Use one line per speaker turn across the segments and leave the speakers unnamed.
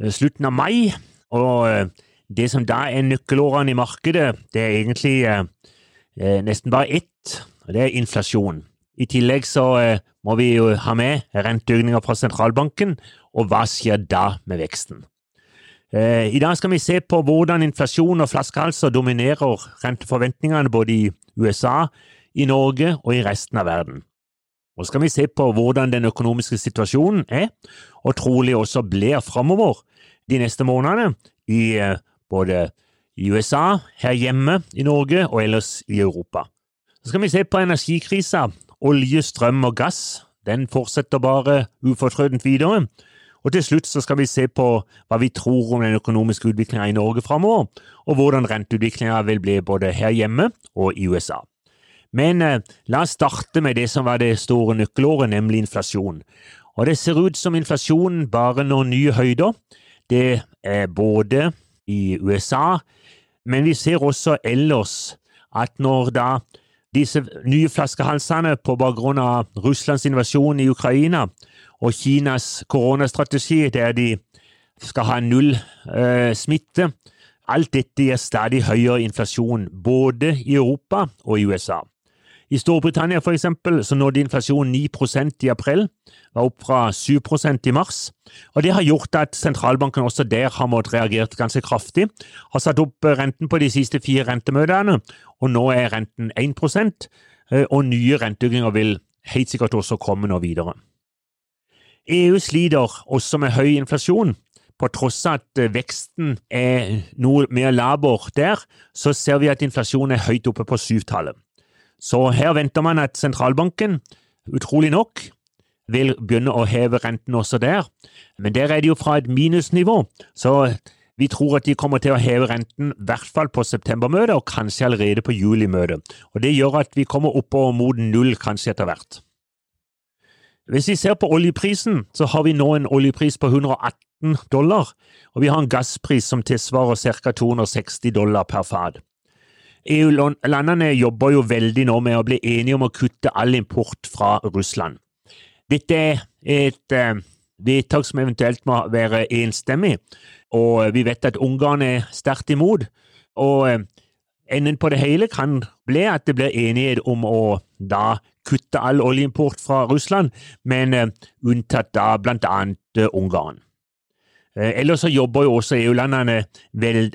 slutten av mai, og eh, det som da er nøkkelårene i markedet, det er egentlig nesten bare ett, og det er inflasjon. I tillegg så må vi jo ha med renteøkninger fra sentralbanken, og hva skjer da med veksten? I dag skal vi se på hvordan inflasjon og flaskehalser dominerer renteforventningene både i USA, i Norge og i resten av verden. Nå skal vi se på hvordan den økonomiske situasjonen er, og trolig også blir framover de neste månedene, i eh, både USA, her hjemme i Norge og ellers i Europa. Så skal vi se på energikrisa. Olje, strøm og gass den fortsetter bare ufortrødent videre. Og til slutt så skal vi se på hva vi tror om den økonomiske utviklinga i Norge framover, og hvordan renteutviklinga vil bli både her hjemme og i USA. Men eh, la oss starte med det som var det store nøkkelåret, nemlig inflasjon. Og det ser ut som inflasjonen bare når nye høyder. Det er både i USA, men vi ser også ellers at når da disse nye flaskehalsene på bakgrunn av Russlands invasjon i Ukraina og Kinas koronastrategi, der de skal ha null eh, smitte, alt dette gir stadig høyere inflasjon både i Europa og i USA. I Storbritannia for eksempel, så nådde inflasjonen 9% i april, var opp fra 7% i mars. og Det har gjort at sentralbanken også der har måttet reagere ganske kraftig. Har satt opp renten på de siste fire rentemøtene, og nå er renten 1 eh, og nye renteøkninger vil helt sikkert også komme nå videre. EU sliter også med høy inflasjon. På tross av at eh, veksten er noe mer laber der, så ser vi at inflasjonen er høyt oppe på syvtallet. Så her venter man at sentralbanken, utrolig nok, vil begynne å heve renten også der. Men der er det jo fra et minusnivå, så vi tror at de kommer til å heve renten i hvert fall på septembermøtet, og kanskje allerede på julimøtet. Og Det gjør at vi kommer oppover mot null kanskje etter hvert. Hvis vi ser på oljeprisen, så har vi nå en oljepris på 118 dollar, og vi har en gasspris som tilsvarer ca. 260 dollar per fat. EU-landene jobber jo veldig nå med å bli enige om å kutte all import fra Russland. Dette er et eh, vedtak som eventuelt må være enstemmig, og vi vet at Ungarn er sterkt imot. og eh, Enden på det hele kan bli at det blir enighet om å da kutte all oljeimport fra Russland, men eh, unntatt da blant annet Ungarn. Eh, ellers så jobber jo også EU-landene,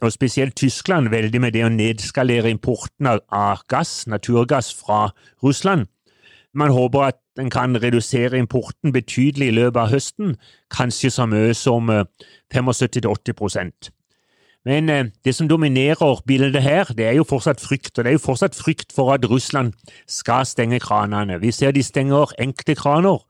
og spesielt Tyskland, veldig med det å nedskalere importen av gass, naturgass, fra Russland. Man håper at den kan redusere importen betydelig i løpet av høsten, kanskje så mye som 75-80 eh, Men eh, det som dominerer bildet her, det er jo fortsatt frykt, og det er jo fortsatt frykt for at Russland skal stenge kranene. Vi ser de stenger enkelte kraner,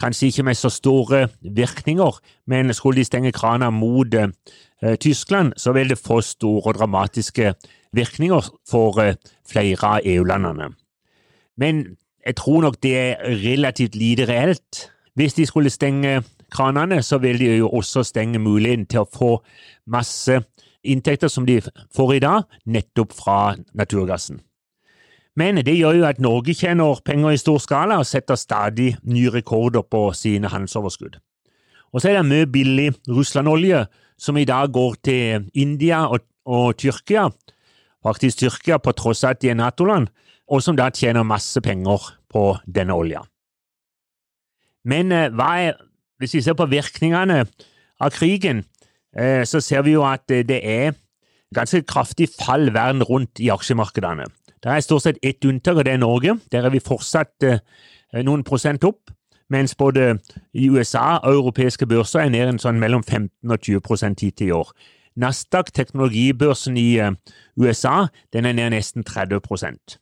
Kanskje ikke med så store virkninger, men skulle de stenge krana mot eh, Tyskland, så vil det få store og dramatiske virkninger for eh, flere av EU-landene. Men jeg tror nok det er relativt lite reelt. Hvis de skulle stenge kranene, så vil de jo også stenge muligheten til å få masse inntekter som de får i dag, nettopp fra naturgassen. Men det gjør jo at Norge tjener penger i stor skala og setter stadig nye rekorder på sine handelsoverskudd. Og så er det mye billig Russland-olje som i dag går til India og, og Tyrkia, faktisk Tyrkia på tross av at de er Nato-land, og som da tjener masse penger på denne olja. Men eh, er, hvis vi ser på virkningene av krigen, eh, så ser vi jo at det er ganske kraftig fall verden rundt i aksjemarkedene. Det er stort sett ett unntak, og det er Norge. Der er vi fortsatt eh, noen prosent opp, mens både i USA og europeiske børser er ned en sånn mellom 15 og 20 prosent hittil i år. Nasdaq, teknologibørsen i eh, USA, den er ned nesten 30 prosent.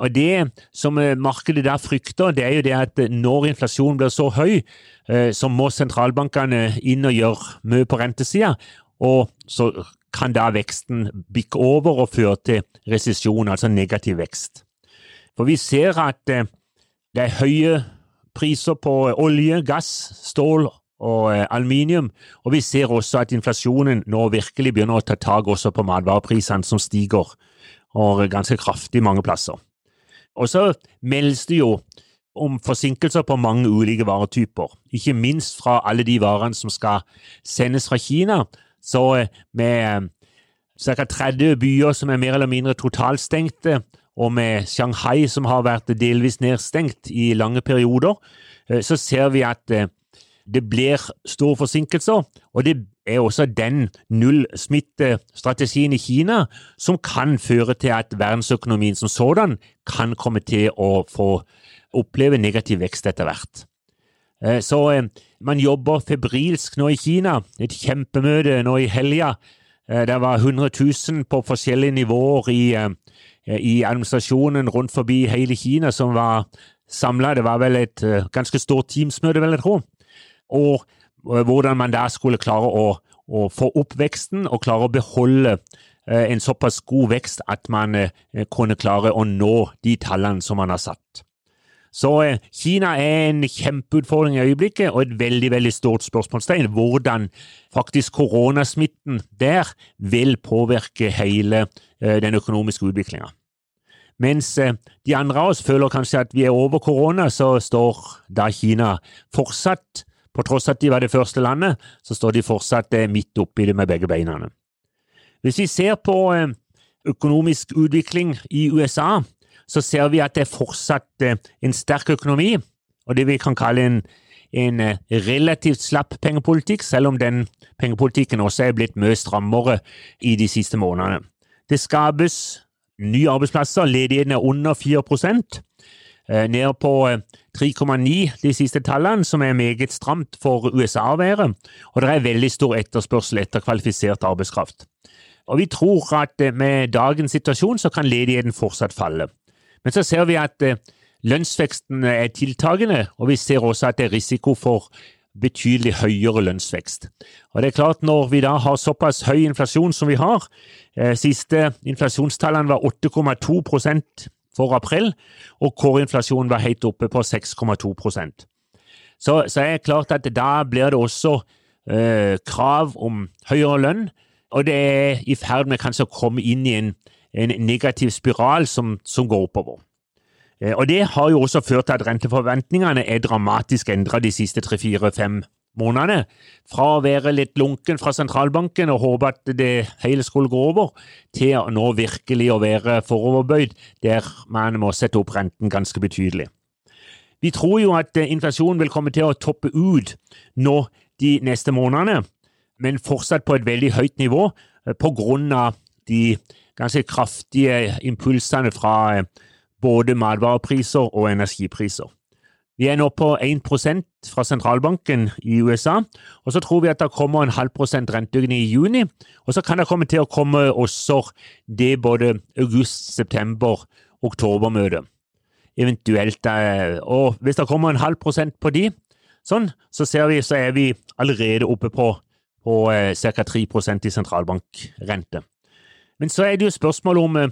Og Det som markedet der frykter, det er jo det at når inflasjonen blir så høy, så må sentralbankene inn og gjøre mye på rentesida, og så kan da veksten bikke over og føre til resesjon, altså negativ vekst. For vi ser at det er høye priser på olje, gass, stål og eh, aluminium. Og vi ser også at inflasjonen nå virkelig begynner å ta tak også på matvareprisene, som stiger og ganske kraftig mange plasser. Og så meldes det jo om forsinkelser på mange ulike varetyper, ikke minst fra alle de varene som skal sendes fra Kina. Så eh, med eh, ca. 30 byer som er mer eller mindre totalstengte, og med Shanghai som har vært delvis nedstengt i lange perioder, så ser vi at det blir store forsinkelser, og det er også den nullsmittestrategien i Kina som kan føre til at verdensøkonomien som sådan kan komme til å få oppleve negativ vekst etter hvert. Eh, så eh, man jobber febrilsk nå i Kina. Et kjempemøte nå i helga. Eh, det var 100 000 på forskjellige nivåer i, i administrasjonen rundt forbi hele Kina som var samla. Det var vel et ganske stort Teams-møte, vil jeg tro og hvordan man da skulle klare å, å få opp veksten og klare å beholde eh, en såpass god vekst at man kunne klare å nå de tallene som man har satt. Så eh, Kina er en kjempeutfordring i øyeblikket, og et veldig veldig stort spørsmålstegn hvordan faktisk koronasmitten der vil påvirke hele den økonomiske utviklinga. Mens de andre av oss føler kanskje at vi er over korona, så står da Kina fortsatt på tross at de var det første landet, så står de fortsatt eh, midt oppi det med begge beina. Hvis vi ser på eh, økonomisk utvikling i USA, så ser vi at det er fortsatt eh, en sterk økonomi, og det vi kan kalle en, en relativt slapp pengepolitikk, selv om den pengepolitikken også er blitt mye strammere i de siste månedene. Det skapes nye arbeidsplasser, ledigheten er under 4 Eh, ned på 3,9 eh, de siste tallene, som er meget stramt for USA å være, og det er veldig stor etterspørsel etter kvalifisert arbeidskraft. Og Vi tror at eh, med dagens situasjon så kan ledigheten fortsatt falle. Men så ser vi at lønnsveksten er tiltagende, og vi ser også at det er risiko for betydelig høyere lønnsvekst. Og det er klart Når vi da har såpass høy inflasjon som vi har, siste inflasjonstallene var 8,2% for april, og kårinflasjonen var helt oppe på 6,2% så, så er det klart at da blir det også eh, krav om høyere lønn, og det er i ferd med kanskje å komme inn i en, en negativ spiral som, som går oppover. Eh, og Det har jo også ført til at renteforventningene er dramatisk endra de siste tre, fire, fem månedene. Fra å være litt lunken fra sentralbanken og håpe at det hele skulle gå over, til nå virkelig å være foroverbøyd, der man må sette opp renten ganske betydelig. Vi tror jo at inflasjonen vil komme til å toppe ut nå de neste månedene, men fortsatt på et veldig høyt nivå eh, på grunn av de ganske kraftige impulsene fra eh, både matvarepriser og energipriser. Vi er nå på 1% fra sentralbanken i USA, og så tror vi at det kommer en halv prosent renteøkning i juni. Og så kan det komme til å komme også det både august, september, oktober-møtet. Eventuelt. Eh, og hvis det kommer en halv prosent på de, sånn, så ser vi så er vi allerede oppe på, på eh, ca. 3% i sentralbankrente. Men så er det jo spørsmål om, eh,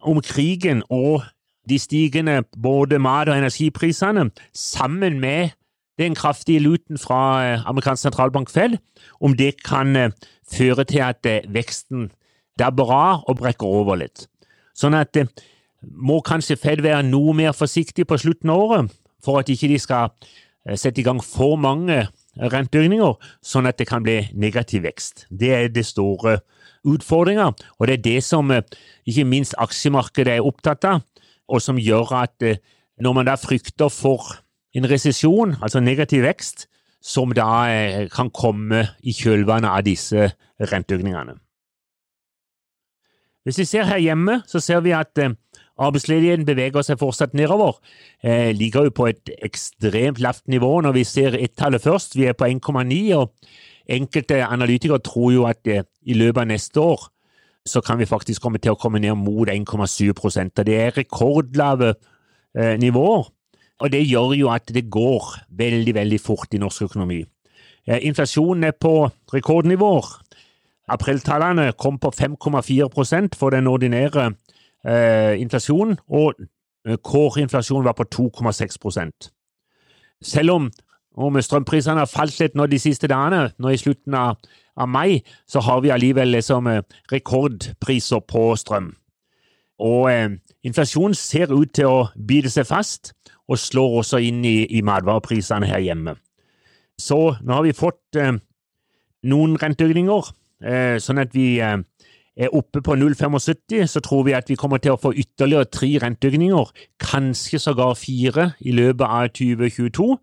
om krigen og de stigende både mat- og energiprisene, sammen med den kraftige luten fra eh, amerikansk sentralbank Fed, om det kan eh, føre til at veksten dabber av og brekker over litt. Sånn at må kanskje Fed være noe mer forsiktig på slutten av året, for at ikke de skal sette i gang for mange renteøkninger, sånn at det kan bli negativ vekst. Det er det store utfordringa, og det er det som ikke minst aksjemarkedet er opptatt av og som gjør at eh, når man da frykter for en resesjon, altså negativ vekst, som da eh, kan komme i kjølvannet av disse renteøkningene. Hvis vi ser her hjemme, så ser vi at eh, arbeidsledigheten beveger seg fortsatt nedover. Eh, ligger jo på et ekstremt lavt nivå når vi ser ett-tallet først. Vi er på 1,9, og enkelte analytikere tror jo at eh, i løpet av neste år så kan vi faktisk komme til å komme ned mot 1,7 og Det er rekordlave eh, nivåer, og det gjør jo at det går veldig, veldig fort i norsk økonomi. Eh, inflasjonen er på rekordnivåer. Apriltallene kom på 5,4% for den ordinære eh, inflasjonen, og kårinflasjonen var på 2,6 Selv om, om strømprisene har falt litt nå de siste dagene, nå i slutten av, av mai, så har vi allikevel liksom, eh, rekordpriser på strøm. Og eh, inflasjonen ser ut til å bite seg fast, og slår også inn i, i matvareprisene her hjemme. Så nå har vi fått eh, noen renteøkninger, eh, sånn at vi eh, er oppe på 0,75. Så tror vi at vi kommer til å få ytterligere tre renteøkninger, kanskje sågar fire, i løpet av 2022.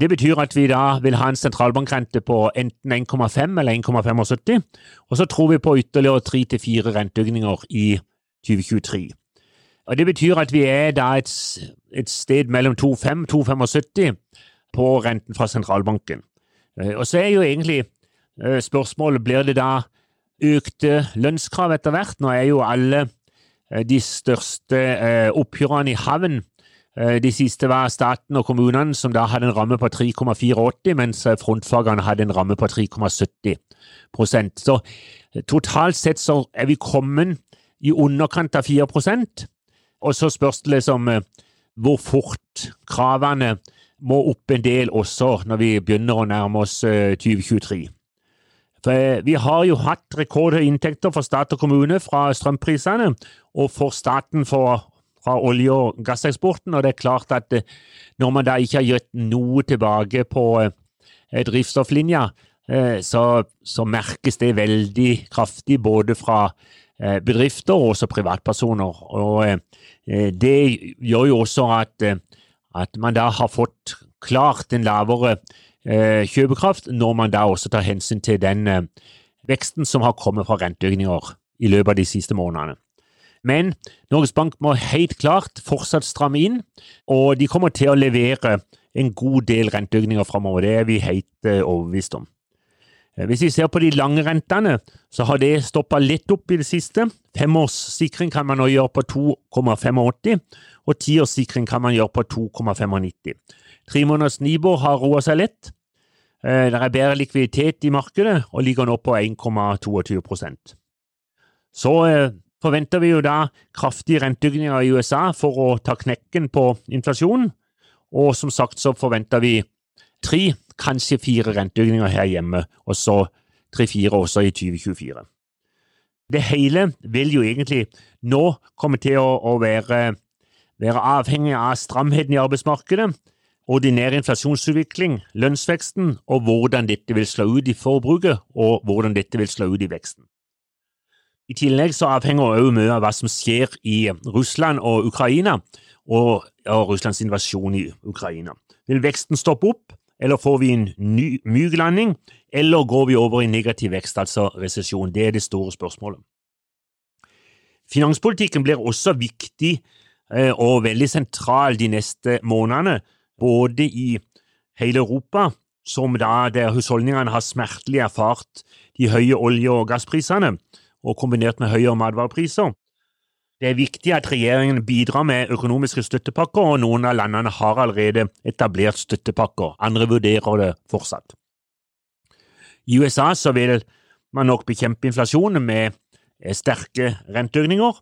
Det betyr at vi da vil ha en sentralbankrente på enten 1,5 eller 1,75, og så tror vi på ytterligere tre til fire renteøkninger i 2023. Og Det betyr at vi er da et, et sted mellom 2,5 og 2,75 på renten fra sentralbanken. Eh, og så er jo egentlig eh, spørsmålet blir det da økte lønnskrav etter hvert. Nå er jo alle eh, de største oppgjørene i havn. De siste var staten og kommunene, som da hadde en ramme på 3,84, mens frontfagene hadde en ramme på 3,70 Så totalt sett så er vi kommet i underkant av 4% og så spørs det liksom hvor fort kravene må opp en del også når vi begynner å nærme oss 2023. Eh, eh, Vi har jo hatt rekordhøye inntekter for stat og kommune fra strømprisene, og for staten for, fra olje- og gasseksporten. og det er klart at eh, Når man da ikke har gitt noe tilbake på drivstofflinja, så, så merkes det veldig kraftig både fra bedrifter og også privatpersoner. Og Det gjør jo også at at man da har fått klart en lavere eh, kjøpekraft, når man da også tar hensyn til den eh, veksten som har kommet fra renteøkninger i løpet av de siste månedene. Men Norges Bank må helt klart fortsatt stramme inn, og de kommer til å levere en god del renteøkninger framover. Det er vi helt eh, overbevist om. Eh, hvis vi ser på de lange rentene, så har det stoppa litt opp i det siste. Femårssikring kan man nå gjøre på 2,85, og tiårssikring kan man gjøre på 2,95. Tre måneders Nibor har roa seg litt. Eh, det er bedre likviditet i markedet og ligger nå på 1,22% Så eh, forventer vi jo da kraftige renteøkninger i USA for å ta knekken på inflasjonen, og som sagt så forventer vi tre, kanskje fire renteøkninger her hjemme, og så tre-fire også i 2024. Det hele vil jo egentlig nå komme til å, å være være avhengig av stramheten i arbeidsmarkedet, ordinær inflasjonsutvikling, lønnsveksten og hvordan dette vil slå ut i forbruket og hvordan dette vil slå ut i veksten. I tillegg så avhenger også mye av hva som skjer i Russland og Ukraina, og, og Russlands invasjon i Ukraina. Vil veksten stoppe opp, eller får vi en ny myk landing, eller går vi over i negativ vekst, altså resesjon? Det er det store spørsmålet. Finanspolitikken blir også viktig Eh, og veldig sentral de neste månedene, både i hele Europa, som da der husholdningene har smertelig erfart de høye olje- og gassprisene, og kombinert med høyere matvarepriser. Det er viktig at regjeringen bidrar med økonomiske støttepakker, og noen av landene har allerede etablert støttepakker, andre vurderer det fortsatt. I USA så vil man nok bekjempe inflasjonen med sterke renteøkninger,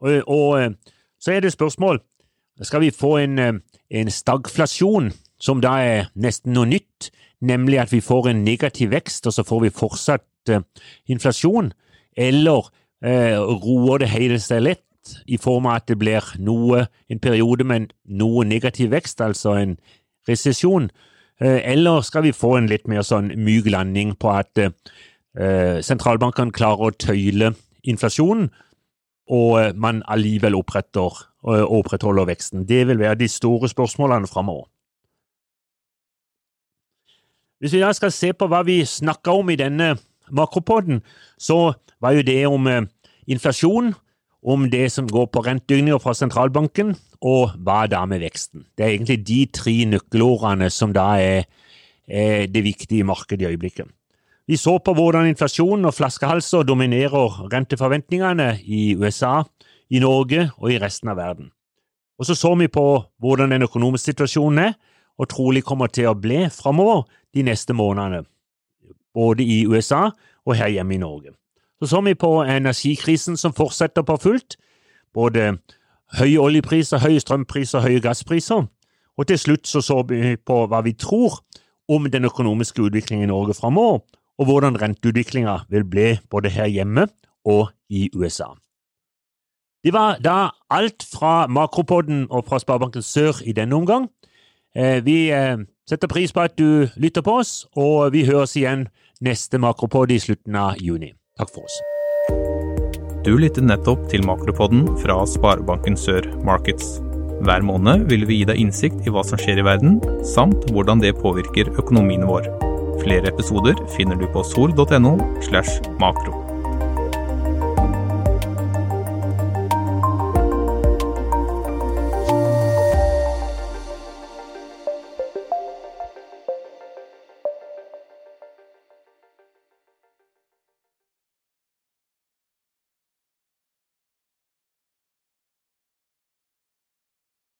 og, og så er det spørsmål skal vi få en, eh, en stagflasjon, som da er nesten noe nytt, nemlig at vi får en negativ vekst, og så får vi fortsatt uh, inflasjon, eller uh, roer det hele seg litt i form av at det blir noe, en periode med noe negativ vekst, altså en resesjon, uh, eller skal vi få en litt mer sånn myk landing på at sentralbankene klarer å tøyle inflasjonen, og man allikevel oppretter, eh, opprettholder veksten? Det vil være de store spørsmålene framover. Hvis vi da skal se på hva vi snakka om i denne makropoden, så var jo det om eh, inflasjon, om det som går på renteøkninger fra sentralbanken, og hva da med veksten. Det er egentlig de tre nøkkelordene som da er, er det viktige i markedet i øyeblikket. Vi så på hvordan inflasjon og flaskehalser dominerer renteforventningene i USA, i Norge og i resten av verden. Og så så vi på hvordan den økonomiske situasjonen er, og trolig kommer til å bli framover de neste månedene, både i USA og her hjemme i Norge. Så så vi på energikrisen som fortsetter på fullt, både høye oljepriser, høye strømpriser, høye gasspriser, og til slutt så så vi på hva vi tror om den økonomiske utviklingen i Norge framover, og hvordan renteutviklinga vil bli både her hjemme og i USA. Det var da alt fra Makropodden og fra Sparebanken Sør i denne omgang. Eh, vi eh, setter pris på at du lytter på oss, og vi høres igjen neste Makropod i slutten av juni. Takk for oss.
Du lyttet nettopp til Makropodden fra Sparebanken Sør Markets. Hver måned vil vi gi deg innsikt i hva som skjer i verden, samt hvordan det påvirker økonomien vår. Flere episoder finner du på sol.no slash makro.